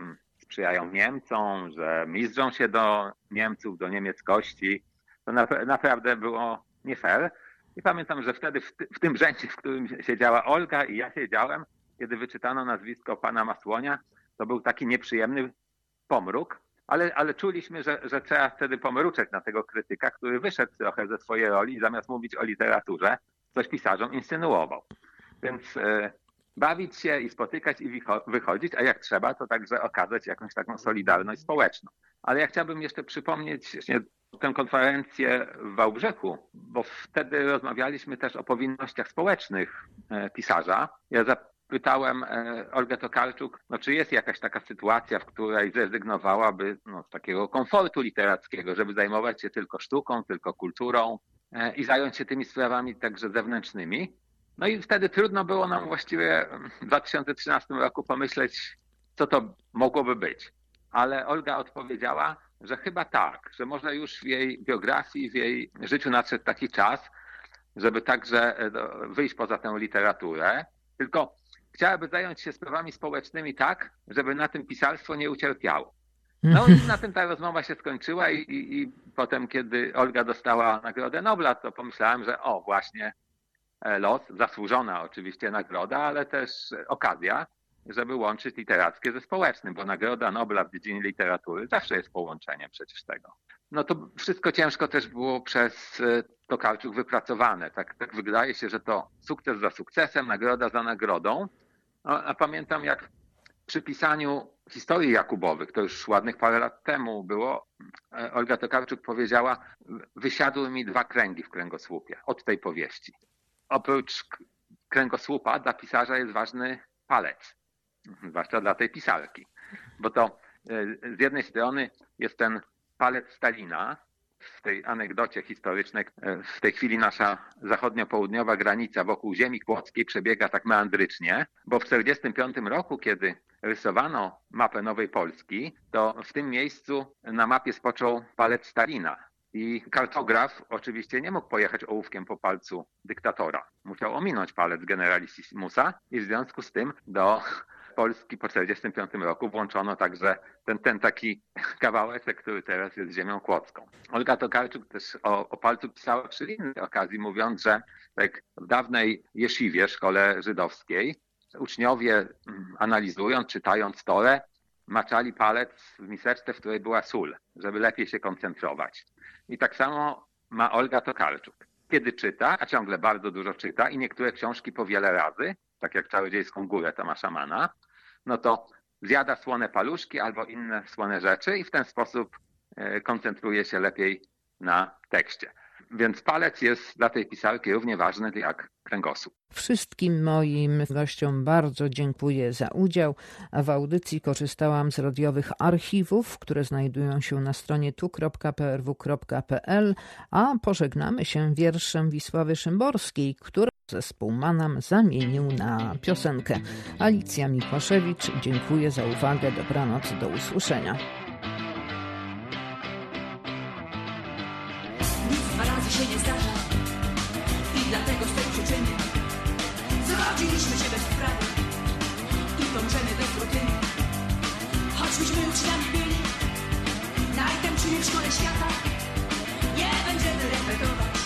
sprzyjają Niemcom, że mizdrzą się do Niemców, do niemieckości. To na, naprawdę było nie fair. I pamiętam, że wtedy w, w tym rzędzie, w którym siedziała Olga i ja siedziałem, kiedy wyczytano nazwisko pana Masłonia, to był taki nieprzyjemny pomruk, ale, ale czuliśmy, że, że trzeba wtedy pomruczeć na tego krytyka, który wyszedł trochę ze swojej roli i zamiast mówić o literaturze, coś pisarzom insynuował. Więc e, bawić się i spotykać i wychodzić, a jak trzeba, to także okazać jakąś taką solidarność społeczną. Ale ja chciałbym jeszcze przypomnieć tę konferencję w Wałbrzychu, bo wtedy rozmawialiśmy też o powinnościach społecznych pisarza. Ja zapytałem Olgę Tokarczuk, no czy jest jakaś taka sytuacja, w której zrezygnowałaby no, z takiego komfortu literackiego, żeby zajmować się tylko sztuką, tylko kulturą i zająć się tymi sprawami także zewnętrznymi. No i wtedy trudno było nam właściwie w 2013 roku pomyśleć, co to mogłoby być. Ale Olga odpowiedziała, że chyba tak, że może już w jej biografii, w jej życiu nadszedł taki czas, żeby także wyjść poza tę literaturę, tylko chciałaby zająć się sprawami społecznymi tak, żeby na tym pisarstwo nie ucierpiało. No i na tym ta rozmowa się skończyła i, i, i potem, kiedy Olga dostała Nagrodę Nobla, to pomyślałem, że o, właśnie los, zasłużona oczywiście nagroda, ale też okazja, żeby łączyć literackie ze społecznym, bo Nagroda Nobla w dziedzinie literatury zawsze jest połączeniem przecież tego. No to wszystko ciężko też było przez e, Tokarczuk wypracowane. Tak, tak wydaje się, że to sukces za sukcesem, nagroda za nagrodą. A, a pamiętam jak przy pisaniu historii Jakubowych, to już ładnych parę lat temu było, e, Olga Tokarczuk powiedziała, wysiadły mi dwa kręgi w kręgosłupie od tej powieści. Oprócz kręgosłupa dla pisarza jest ważny palec, zwłaszcza dla tej pisarki, bo to e, z jednej strony jest ten palec Stalina, w tej anegdocie historycznej, e, w tej chwili nasza zachodnio-południowa granica wokół ziemi kłodzkiej przebiega tak meandrycznie, bo w 1945 roku, kiedy rysowano mapę Nowej Polski, to w tym miejscu na mapie spoczął palec Stalina. I kartograf oczywiście nie mógł pojechać ołówkiem po palcu dyktatora. Musiał ominąć palec generalissimusa i w związku z tym do Polski po 1945 roku włączono także ten, ten taki kawałeczek, który teraz jest ziemią kłodzką. Olga Tokarczuk też o, o palcu pisała przy innej okazji, mówiąc, że tak w dawnej Jesziwie, szkole żydowskiej, uczniowie mm, analizując, czytając Torę, maczali palec w miseczce, w której była sól, żeby lepiej się koncentrować. I tak samo ma Olga Tokarczuk. Kiedy czyta, a ciągle bardzo dużo czyta i niektóre książki po wiele razy, tak jak Czarodziejską Górę Tomasza Mana, no to zjada słone paluszki albo inne słone rzeczy i w ten sposób e, koncentruje się lepiej na tekście. Więc palec jest dla tej pisarki równie ważny jak kręgosłup. Wszystkim moim gościom bardzo dziękuję za udział. W audycji korzystałam z radiowych archiwów, które znajdują się na stronie tu.prw.pl, a pożegnamy się wierszem Wisławy Szymborskiej, która zespół Manam zamienił na piosenkę. Alicja Mikłaszewicz, dziękuję za uwagę, dobranoc, do usłyszenia. Się nie zdarza. I dlatego z tej przyczyny Zrodziliśmy się bez prawa I dążymy bez rutyny Choćbyśmy uczniami byli. Najtępszymi w szkole świata. Nie będziemy repetować